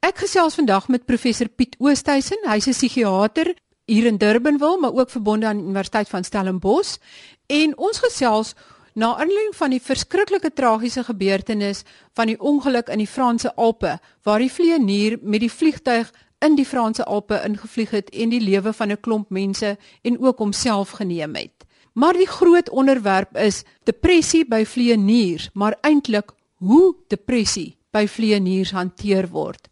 Ek gesels vandag met professor Piet Oosthuizen. Hy's 'n psigiater hier in Durbanville, maar ook verbonde aan die Universiteit van Stellenbosch. En ons gesels na aanleiding van die verskriklike tragiese gebeurtenis van die ongeluk in die Franse Alpe waar die vlieënier met die vliegtyg in die Franse Alpe ingevlieg het en die lewe van 'n klomp mense en ook homself geneem het. Maar die groot onderwerp is depressie by vlieëniers, maar eintlik hoe depressie by vlieëniers hanteer word.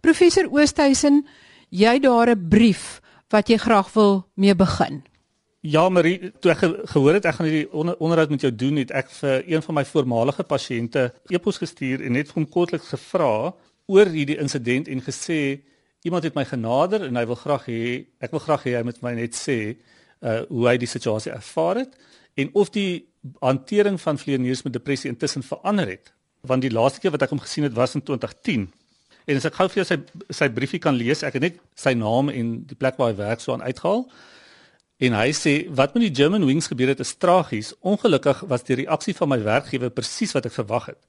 Professor Oosthuizen, jy daar 'n brief wat jy graag wil mee begin. Ja Marie, toe ek gehoor het ek gaan hierdie onder, onderhoud met jou doen, het ek vir een van my voormalige pasiënte e-pos gestuur en net vir hom kortliks gevra oor hierdie insident en gesê iemand het my genader en hy wil graag hê ek wil graag hê hy moet my net sê uh hoe hy die situasie ervaar het en of die hantering van vleeniers met depressie intussen verander het want die laaste keer wat ek hom gesien het was in 2010 en as ek gou vir jou sy sy briefie kan lees. Ek het net sy naam en die plek waar hy werk so aan uitgehaal. En hy sê wat met die German Wings gebeur het is tragies. Ongelukkig was die reaksie van my werkgewer presies wat ek verwag het.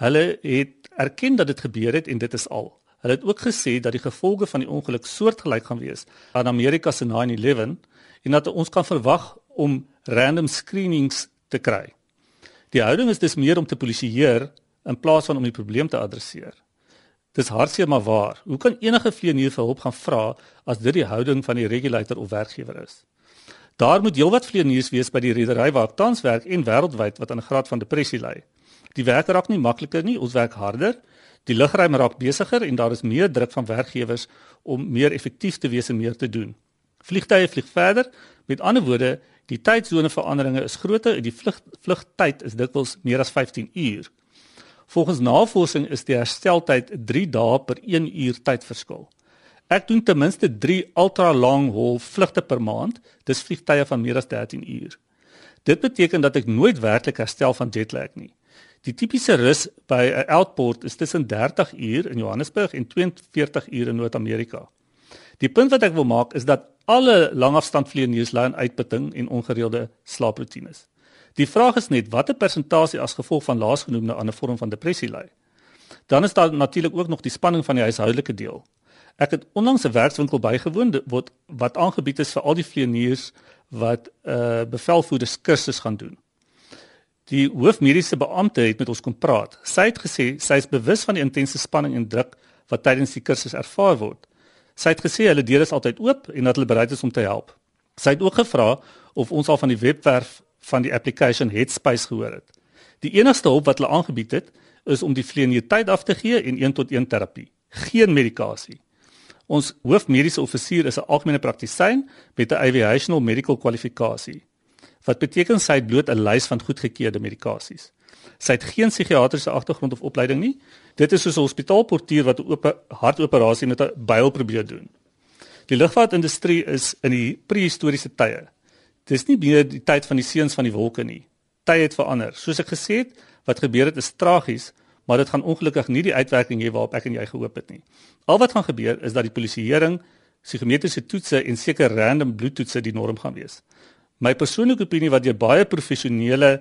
Hulle het erken dat dit gebeur het en dit is al. Hulle het ook gesê dat die gevolge van die ongeluk soortgelyk gaan wees aan Amerika se 9/11 en dat ons kan verwag om random screenings te kry. Die houding is dus meer om te polisieer in plaas van om die probleem te adresseer. Dis hartseer maar waar. Hoe kan enige vleenier vir hulp gaan vra as dit die houding van die regulator of werkgewer is? Daar moet heelwat vleeniers wees by die redery waar ek tans werk en wêreldwyd wat aan 'n graad van depressie ly. Die werk raak nie makliker nie, ons werk harder. Die lugruim raak besigger en daar is meer druk van werkgewers om meer effektief te wees en meer te doen. Vliegtye vlieg verder. Met ander woorde, die tydsone veranderinge is groter en die vlug vlugtyd is dikwels meer as 15 uur. Volgens navorsing is die hersteltyd 3 dae per 1 uur tydverskil. Ek doen ten minste 3 ultra long haul vlugte per maand, dis vliegtye van meer as 13 uur. Dit beteken dat ek nooit werklik herstel van jetlag nie. Die tipiese rus by 'n outport is tussen 30 uur in Johannesburg en 42 uur in Noord-Amerika. Die punt wat ek wil maak is dat alle langafstandvlieëniers ly aan uitputting en ongereelde slaaproetines. Die vraag is net watter persentasie as gevolg van laasgenoemde aan 'n vorm van depressie ly. Dan is daar natuurlik ook nog die spanning van die huishoudelike deel. Ek het onlangs 'n werkswinkel bygewoon wat wat aangebied is vir al die vlieëniers wat 'n uh, bevelvoerders kursus gaan doen. Die hoofmediese beampte het met ons kom praat. Sy het gesê sy is bewus van die intense spanning en druk wat tydens die kursus ervaar word. Sy het gesê hulle deure is altyd oop en dat hulle bereid is om te help. Sy het ook gevra of ons al van die webwerf van die application Headspace gehoor het. Die enigste hulp wat hulle aangebied het, is om die vleiende tyd af te gee en 1 tot 1 terapie. Geen medikasie. Ons hoofmediese offisier is 'n algemene praktisyn met 'n aviational medical kwalifikasie. Wat beteken sy het bloot 'n lys van goedgekeurde medikasies. Sy het geen psigiatriese agtergrond of opleiding nie. Dit is soos 'n hospitaalportier wat 'n oop hartoperasie met 'n byl probeer doen. Die lugvaartindustrie is in die prehistoriese tye. Dis nie meer die tyd van die seuns van die wolke nie. Tye het verander. Soos ek gesê het, wat gebeur het is tragies, maar dit gaan ongelukkig nie die uitwerking hê waarop ek en jy gehoop het nie. Al wat gaan gebeur is dat die polisieering, psigometriese toetse en seker random bloedtoetse die norm gaan wees. My persoonlike opinie wat deur baie professionele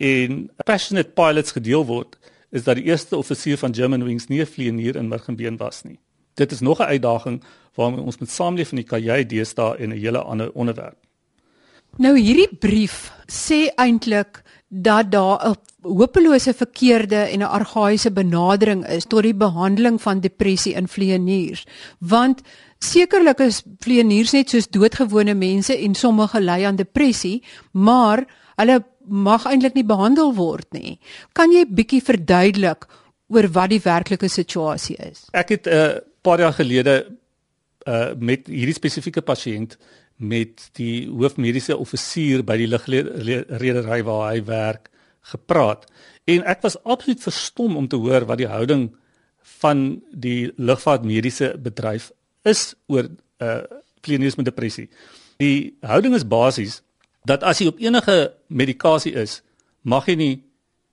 en passionate pilots gedeel word, is dat die eerste offisier van German Wings nie 'n vlieënier in Murgenbeen was nie. Dit is nog 'n uitdaging waarmee ons met saamleef in die kajuit deesdae en 'n hele ander onderwerp. Nou hierdie brief sê eintlik dat daar 'n hopelose verkeerde en 'n argaïese benadering is tot die behandeling van depressie in vlieëniers, want sekerlik is vlieëniers net soos doodgewone mense en sommige ly aan depressie, maar hulle mag eintlik nie behandel word nie. Kan jy bietjie verduidelik oor wat die werklike situasie is? Ek het 'n uh, eh, paar jaar gelede uh met hierdie spesifieke pasiënt met die hoofmediese offisier by die lugredery waar hy werk gepraat en ek was absoluut verstom om te hoor wat die houding van die lugvaartmediese bedryf is oor uh kliniese depressie. Die houding is basies dat as jy op enige medikasie is, mag jy nie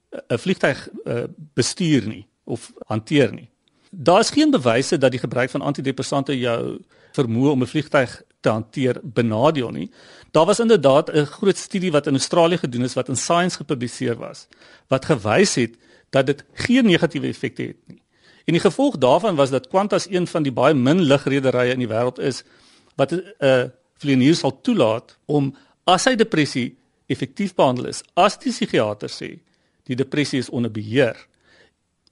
eh, 'n vliegtyg uh, bestuur nie of hanteer nie. Daar is geen bewyse dat die gebruik van antidepressante jou vermoë om 'n vliegtyg te hanteer benadeel nie. Daar was inderdaad 'n groot studie wat in Australië gedoen is wat in Science gepubliseer was wat gewys het dat dit geen negatiewe effekte het nie. En die gevolg daarvan was dat Qantas een van die baie min ligrederye in die wêreld is wat 'n uh, vlieënier sal toelaat om as hy depressie effektief behandel is, as die psigiater sê die depressie is onder beheer.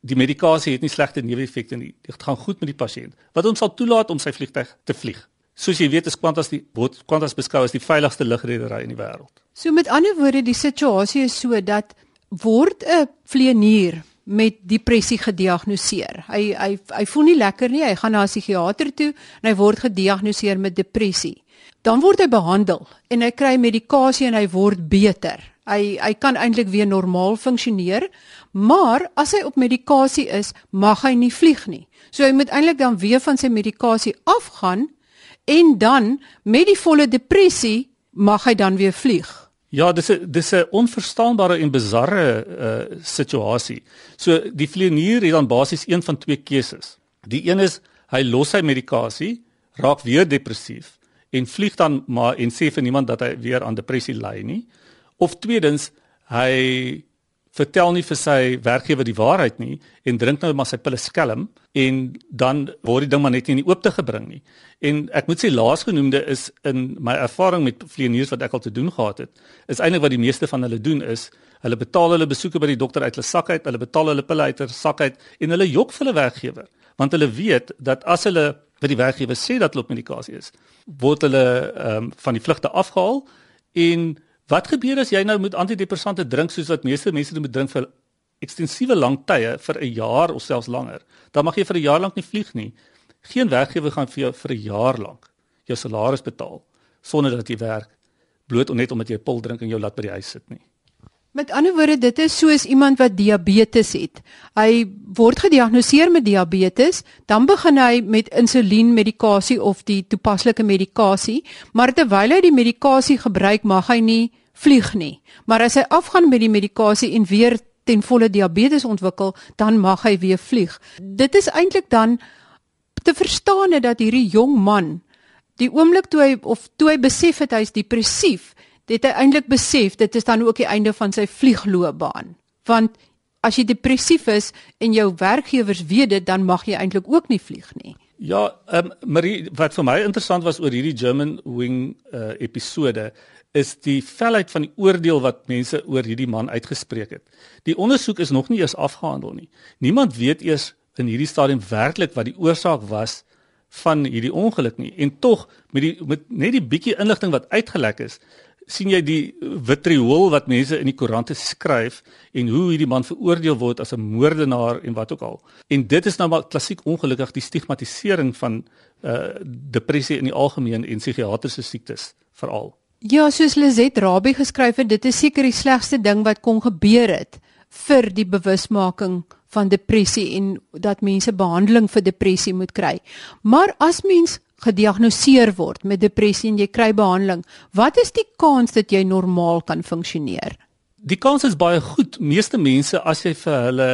Die medikasie het nie slegte neeweffekte nie. Dit gaan goed met die pasiënt. Wat hom sal toelaat om sy vliegtyg te vlieg. Soos jy weet, is Qantas die Qantas beskou as die veiligste lugredery in die wêreld. So met ander woorde, die situasie is so dat word 'n vlieënier met depressie gediagnoseer. Hy hy hy voel nie lekker nie. Hy gaan na 'n psigiater toe en hy word gediagnoseer met depressie. Dan word hy behandel en hy kry medikasie en hy word beter. Hy hy kan eintlik weer normaal funksioneer, maar as hy op medikasie is, mag hy nie vlieg nie. So hy moet eintlik dan weer van sy medikasie afgaan en dan met die volle depressie mag hy dan weer vlieg. Ja, dis 'n dis 'n onverstaanbare en bizarre uh situasie. So die vlieënier het dan basies een van twee keuses. Die een is hy los sy medikasie, raak weer depressief en vlieg dan maar en sê vir niemand dat hy weer aan depressie ly nie. Of tweedens, hy vertel nie vir sy werkgewer die waarheid nie en drink nou maar sy pille skelm en dan word die ding maar net nie in die oop te gebring nie. En ek moet sê laasgenoemde is in my ervaring met vlieëniers wat ek al te doen gehad het, is eintlik wat die meeste van hulle doen is hulle betaal hulle besoeke by die dokter uit hulle sak uit, hulle betaal hulle pille uit hulle sak uit en hulle jok vir hulle werkgewer want hulle weet dat as hulle by die werkgewer sê dat hulle op medikasie is, word hulle um, van die vlugte afgehaal en Wat gebeur as jy nou met antidepressante drink soos wat meeste mense moet drink vir ekstensiewe lang tye vir 'n jaar of selfs langer? Dan mag jy vir 'n jaar lank nie vlieg nie. Geen werkgewer gaan vir jou vir 'n jaar lank jou salaris betaal sonder dat jy werk bloot net omdat jy 'n pil drink en jou laat by die huis sit nie. Met ander woorde, dit is soos iemand wat diabetes het. Hy word gediagnoseer met diabetes, dan begin hy met insulienmedikasie of die toepaslike medikasie, maar terwyl hy die medikasie gebruik, mag hy nie vlieg nie. Maar as hy afgaan met die medikasie en weer ten volle diabetes ontwikkel, dan mag hy weer vlieg. Dit is eintlik dan te verstaan dat hierdie jong man die oomblik toe hy of toe hy besef het hy is depressief, het hy eintlik besef dit is dan ook die einde van sy vliegloopbaan. Want as jy depressief is en jou werkgewers weet dit, dan mag jy eintlik ook nie vlieg nie. Ja, ehm um, Marie, wat vir my interessant was oor hierdie German Wing uh, episode is die felheid van die oordeel wat mense oor hierdie man uitgespreek het. Die ondersoek is nog nie eers afgehandel nie. Niemand weet eers in hierdie stadium werklik wat die oorsaak was van hierdie ongeluk nie. En tog met die met net die bietjie inligting wat uitgelek is, sien jy die vitriool wat mense in die koerante skryf en hoe hierdie man veroordeel word as 'n moordenaar en wat ook al. En dit is nou maar klassiek ongelukkig die stigmatisering van uh depressie in die algemeen en psigiatriese siektes veral. Ja, soos Lizet Rabie geskryf het, dit is seker die slegste ding wat kon gebeur het vir die bewusmaking van depressie en dat mense behandeling vir depressie moet kry. Maar as mens gediagnoseer word met depressie en jy kry behandeling, wat is die kans dat jy normaal kan funksioneer? Die kans is baie goed. Meeste mense as jy vir hulle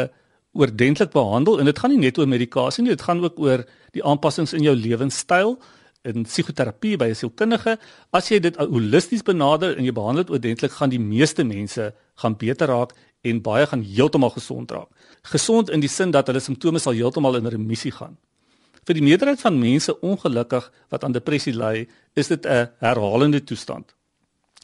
oordentlik behandel en dit gaan nie net oor medikasie nie, dit gaan ook oor die aanpassings in jou lewenstyl in psigoterapie by 'n sielkundige, as jy dit holisties benader en jy behandel dit oordentlik, gaan die meeste mense gaan beter raak en baie gaan heeltemal gesond raak. Gesond in die sin dat hulle simptome sal heeltemal in remissie gaan. Vir die meerderheid van mense ongelukkig wat aan depressie ly, is dit 'n herhalende toestand.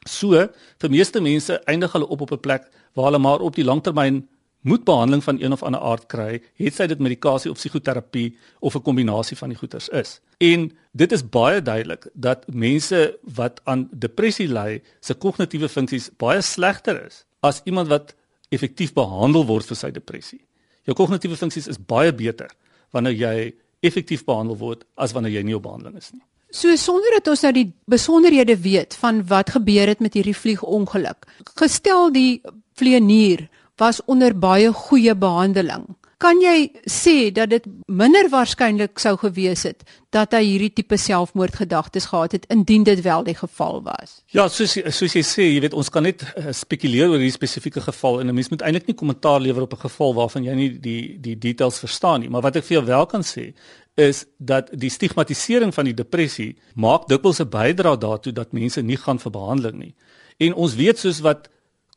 So, vir meeste mense eindig hulle op op 'n plek waar hulle maar op die langtermyn moet behandeling van een of ander aard kry, het sy dit medikasie of psigoterapie of 'n kombinasie van die goeters is. En dit is baie duidelik dat mense wat aan depressie ly, se kognitiewe funksies baie slegter is as iemand wat effektief behandel word vir sy depressie. Jou kognitiewe funksies is baie beter wanneer jy effektief behandel word as wanneer jy nie op behandeling is nie. So sonder dat ons nou die besonderhede weet van wat gebeur het met hierdie vliegongeluk. Gestel die vlieënier was onder baie goeie behandeling. Kan jy sê dat dit minder waarskynlik sou gewees het dat hy hierdie tipe selfmoordgedagtes gehad het indien dit wel die geval was? Ja, soos soos jy sê, jy weet ons kan net uh, spekuleer oor hierdie spesifieke geval en 'n mens moet eintlik nie kommentaar lewer op 'n geval waarvan jy nie die die details verstaan nie, maar wat ek vir jou wel kan sê is dat die stigmatisering van die depressie maak dikwels 'n bydrae daartoe dat mense nie gaan vir behandeling nie. En ons weet soos wat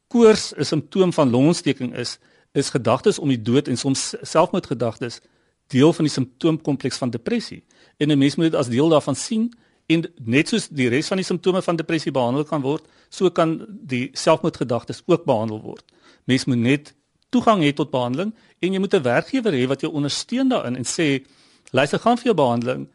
koors 'n simptoom van longontsteking is, is gedagtes om die dood en soms selfmoordgedagtes deel van die simptoomkompleks van depressie en 'n mens moet dit as deel daarvan sien en net soos die res van die simptome van depressie behandel kan word, so kan die selfmoordgedagtes ook behandel word. Mens moet net toegang hê tot behandeling en jy moet 'n werkgewer hê wat jou ondersteun daarin en sê luister gaan vir jou behandeling.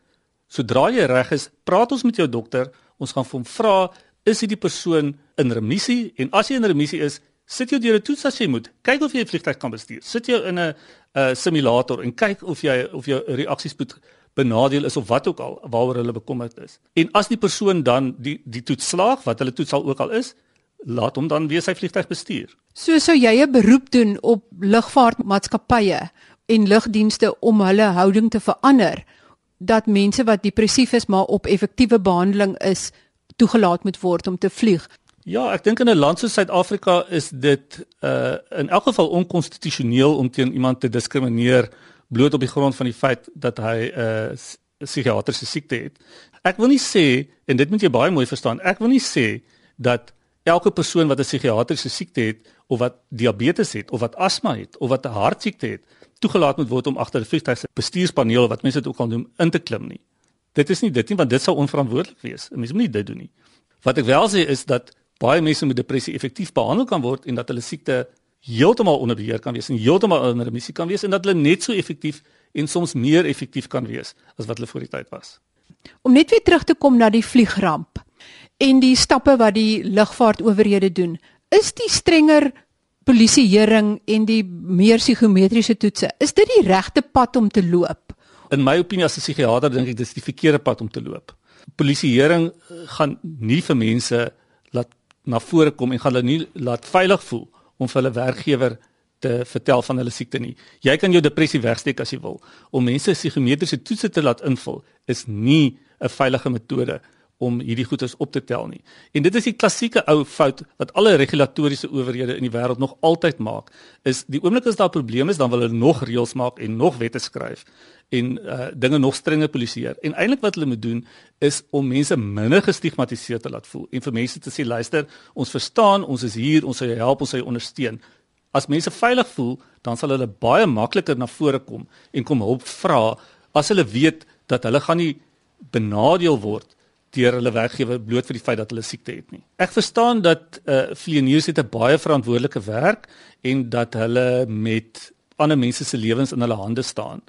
Sodra jy reg is, praat ons met jou dokter. Ons gaan vir hom vra, is hierdie persoon in remissie en as jy in remissie is, sit jou deur 'n toets as jy moet. Kyk of jy 'n vliegtuig kan bestuur. Sit jou in 'n simulator en kyk of jy of jou reaksiespoed benadeel is of wat ook al waaroor hulle bekommerd is. En as die persoon dan die die toets slaag, wat hulle toets al ook al is, laat hom dan weer sy vliegtuig bestuur. So sou jy 'n beroep doen op lugvaartmaatskappye en lugdienste om hulle houding te verander dat mense wat depressief is maar op effektiewe behandeling is toegelaat moet word om te vlieg. Ja, ek dink in 'n land soos Suid-Afrika is dit uh in elk geval onkonstitusioneel om teen iemand te diskrimineer bloot op die grond van die feit dat hy 'n uh, psigiatriese siekte het. Ek wil nie sê en dit moet jy baie mooi verstaan. Ek wil nie sê dat elke persoon wat 'n psigiatriese siekte het of wat diabetes het of wat asma het of wat 'n hartsiekte het, toegelaat moet word om agter 'n vliegtuig se bestuurspaneel wat mense dit ook al noem in te klim nie. Dit is nie dit nie want dit sou onverantwoordelik wees. Mense moet nie dit doen nie. Wat ek wel sê is dat baie mense met depressie effektief behandel kan word en dat hulle siekte heeltemal onder beheer kan wees en heeltemal in remissie kan wees en dat hulle net so effektief en soms meer effektief kan wees as wat hulle voor die tyd was. Om net weer terug te kom na die vliegramp en die stappe wat die lugvaartowerhede doen, is die strenger polisieering en die meer psigometriese toetse, is dit die regte pad om te loop? In my opinie as 'n psigiater dink ek dis die verkeerde pad om te loop. Polisieering gaan nie vir mense laat na vore kom en gaan hulle nie laat veilig voel om vir hulle werkgewer te vertel van hulle siekte nie. Jy kan jou depressie wegsteek as jy wil. Om mense psigometriese toetse te laat invul is nie 'n veilige metode om hierdie goeders op te tel nie. En dit is die klassieke ou fout wat alle regulatoriese owerhede in die wêreld nog altyd maak, is die oomblik as daar probleme is, dan wil hulle nog reëls maak en nog wette skryf en uh dinge nog strenger polisieer. En eintlik wat hulle moet doen is om mense minder gestigmatiseer te laat voel en vir mense te sê luister, ons verstaan, ons is hier, ons sal jou help, ons sal jou ondersteun. As mense veilig voel, dan sal hulle baie makliker na vore kom en kom hulp vra as hulle weet dat hulle gaan nie benadeel word deur hulle werkgewer bloot vir die feit dat hulle siekte het nie. Ek verstaan dat eh uh, vlieëniers het 'n baie verantwoordelike werk en dat hulle met ander mense se lewens in hulle hande staan.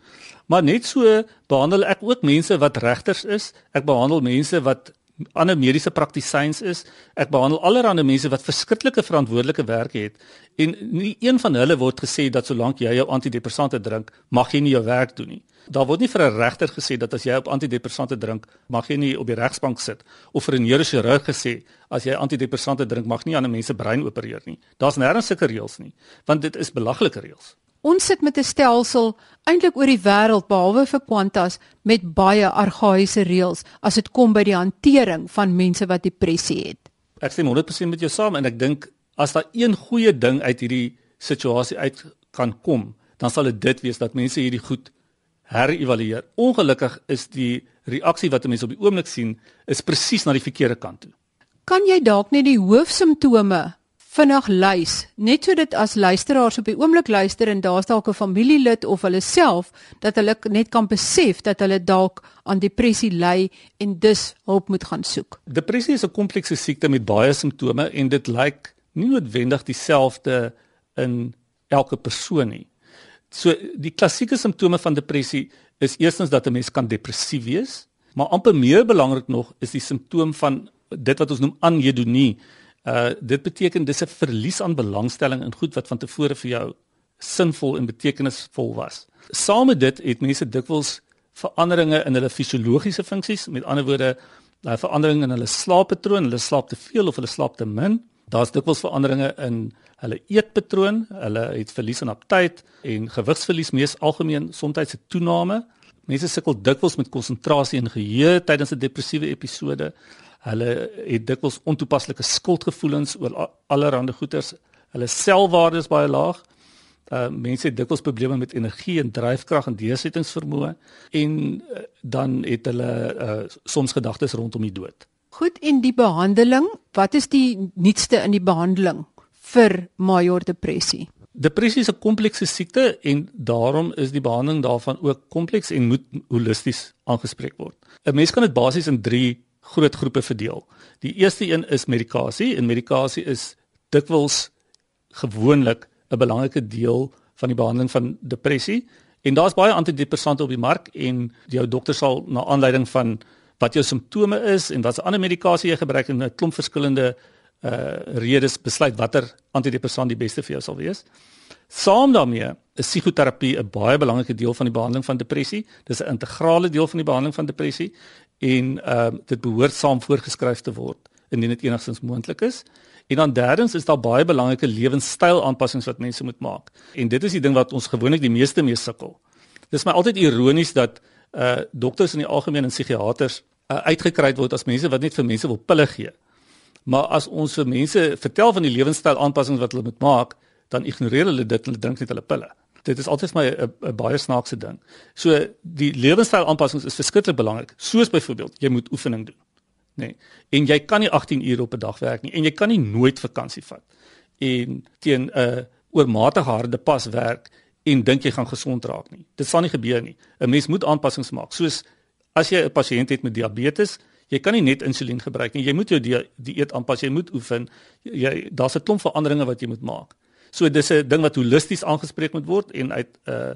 Maar net so behandel ek ook mense wat regters is. Ek behandel mense wat ander mediese praktisyns is. Ek behandel allerlei mense wat verskriklike verantwoordelike werk het en nie een van hulle word gesê dat solank jy jou antidepressante drink, mag jy nie jou werk doen nie. Daar word nie vir 'n regter gesê dat as jy op antidepressante drink, mag jy nie op die regsbank sit of vir 'n neurochirurg gesê as jy antidepressante drink, mag nie aan 'n mens se brein opereer nie. Daar's nêrens sulke reëls nie, want dit is belaglike reëls. Ons sit met 'n stelsel eintlik oor die wêreld behalwe vir Qantas met baie argaïese reëls as dit kom by die hantering van mense wat depressie het. Ek stem 100% met jou saam en ek dink as daar een goeie ding uit hierdie situasie uit kan kom, dan sal dit dit wees dat mense hierdie goed herëvalueer. Ongelukkig is die reaksie wat mense op die oomblik sien, is presies na die verkeerde kant toe. Kan jy dalk net die hoofsimptome vinnig lys, net sodat as luisteraars op die oomblik luister en daar's dalk 'n familielid of hulle self dat hulle net kan besef dat hulle dalk aan depressie ly en dus hulp moet gaan soek. Depressie is 'n komplekse siekte met baie simptome en dit lyk nie noodwendig dieselfde in elke persoon nie. So die klassieke simptome van depressie is eerstens dat 'n mens kan depressief wees, maar amper meer belangrik nog is die simptoom van dit wat ons noem anhedonie. Uh dit beteken dis 'n verlies aan belangstelling in goed wat van tevore vir jou sinvol en betekenisvol was. Saam met dit het mense dikwels veranderinge in hulle fisiologiese funksies, met ander woorde, 'n verandering in hulle slaappatroon, hulle slaap te veel of hulle slaap te min. Daar's dikwels veranderinge in hulle eetpatroon, hulle het verlies aan aptyt en gewigsverlies mees algemeen soms 'n toename. Mense sukkel dikwels met konsentrasie en geheue tydens 'n depressiewe episode. Hulle het dikwels ontoepaslike skuldgevoelens oor allerlei goeters. Hulle selfwaarde is baie laag. Uh mense het dikwels probleme met energie en dryfkrag en deursettingsvermoë en uh, dan het hulle uh soms gedagtes rondom die dood. Goed en die behandeling, wat is die nuutste in die behandeling? vir major depressie. Depressie is 'n komplekse siekte en daarom is die behandeling daarvan ook kompleks en moet holisties aangespreek word. 'n Mens kan dit basies in 3 groot groepe verdeel. Die eerste een is medikasie en medikasie is dikwels gewoonlik 'n belangrike deel van die behandeling van depressie en daar's baie antidepressante op die mark en jou dokter sal na aanleiding van wat jou simptome is en watse ander medikasie jy gebruik en 'n klomp verskillende uh redes besluit watter antidepressant die beste vir jou sal wees. Saam daarmee is psigoterapie 'n baie belangrike deel van die behandeling van depressie. Dis 'n integrale deel van die behandeling van depressie en ehm uh, dit behoort saam voorgeskryf te word indien dit enigstens moontlik is. En dan derdens is daar baie belangrike lewenstyl aanpassings wat mense moet maak. En dit is die ding wat ons gewoonlik die meeste mee sukkel. Dis my altyd ironies dat uh dokters in die algemeen en psigiaters uh, uitgekry word as mense wat net vir mense wil pille gee. Maar as ons vir mense vertel van die lewenstyl aanpassings wat hulle moet maak, dan ignoreer hulle dit en hulle drink net hulle pille. Dit is altyd my 'n baie snaakse ding. So die lewenstyl aanpassings is verskriklik belangrik. Soos byvoorbeeld, jy moet oefening doen. Nê. Nee. En jy kan nie 18 ure op 'n dag werk nie en jy kan nie nooit vakansie vat. En teen 'n uh, oormatige harde pas werk en dink jy gaan gesond raak nie. Dit sal nie gebeur nie. 'n Mens moet aanpassings maak. Soos as jy 'n pasiënt het met diabetes, Jy kan nie net insulien gebruik nie. Jy moet jou die, dieet aanpas. Jy moet oefen. Jy daar's 'n klomp veranderinge wat jy moet maak. So dis 'n ding wat holisties aangespreek moet word en uit 'n uh,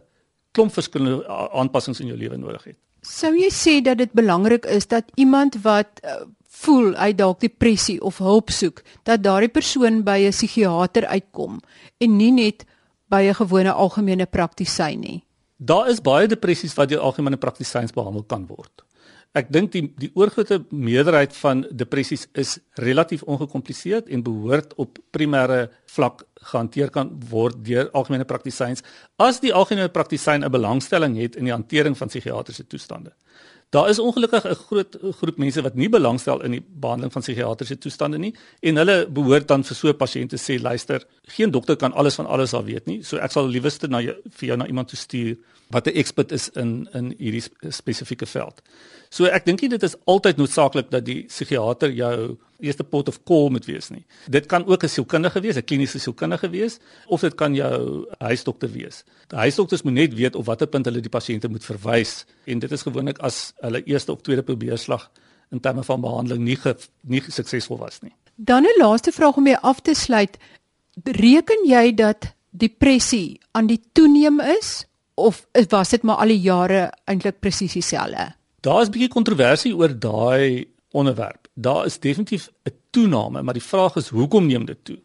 klomp verskillende aanpassings in jou lewe nodig het. Sou jy sê dat dit belangrik is dat iemand wat uh, voel hy dalk depressie of hulp soek, dat daardie persoon by 'n psigiater uitkom en nie net by 'n gewone algemene praktisyn nie? Daar is baie depressies wat deur algemene praktisyns behandel kan word. Ek dink die die oorgrootste meerderheid van depressies is relatief ongekompliseerd en behoort op primêre vlak gehanteer kan word deur algemene praktisyns as die algemene praktisyn 'n belangstelling het in die hantering van psigiatriese toestande. Daar is ongelukkig 'n groot groep mense wat nie belangstel in die behandeling van psigiatriese toestande nie en hulle behoort dan vir so 'n pasiënt te sê luister, geen dokter kan alles van alles al weet nie. So ek sal liewerste na jou, vir jou na iemand toe stuur wat 'n ekspert is in in hierdie spesifieke veld. So ek dink dit is altyd noodsaaklik dat die psigiater jou eerste pot of call moet wees nie. Dit kan ook 'n sielkundige wees, 'n kliniese sielkundige wees of dit kan jou huisdokter wees. Die huisdokters moet net weet op watter punt hulle die pasiënte moet verwys en dit is gewoonlik as hulle eerste of tweede probeerslag in terme van behandeling nie ge, nie suksesvol was nie. Dan 'n laaste vraag om mee af te sluit. Reken jy dat depressie aan die toeneem is of was dit maar al die jare eintlik presies dieselfde? Daar is 'n bietjie kontroversie oor daai onderwerp. Daar is definitief 'n toename, maar die vraag is hoekom neem dit toe?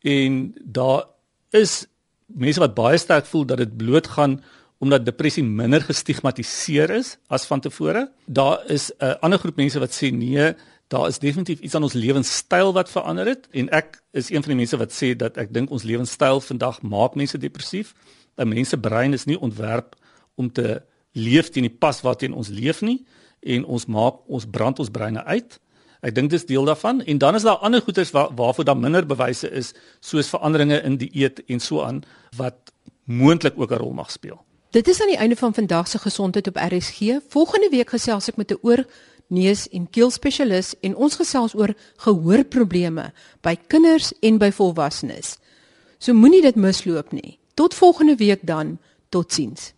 En daar is mense wat baie sterk voel dat dit blootgaan omdat depressie minder gestigmatiseer is as van tevore. Daar is 'n ander groep mense wat sê nee, daar is definitief iets aan ons lewenstyl wat verander het en ek is een van die mense wat sê dat ek dink ons lewenstyl vandag maak mense depressief. 'n Mens se brein is nie ontwerp om te leef teen die pas waarteen ons leef nie en ons maak ons brand ons breine uit. Ek dink dis deel daarvan en dan is daar ander goeters waar, waarvoor daar minder bewyse is soos veranderinge in die eet en so aan wat moontlik ook 'n rol mag speel. Dit is aan die einde van vandag se gesondheid op RSG. Volgende week gesels ek met 'n oor neus en keel spesialis en ons gesels oor gehoorprobleme by kinders en by volwassenes. So moenie dit misloop nie. Tot volgende week dan. Totsiens.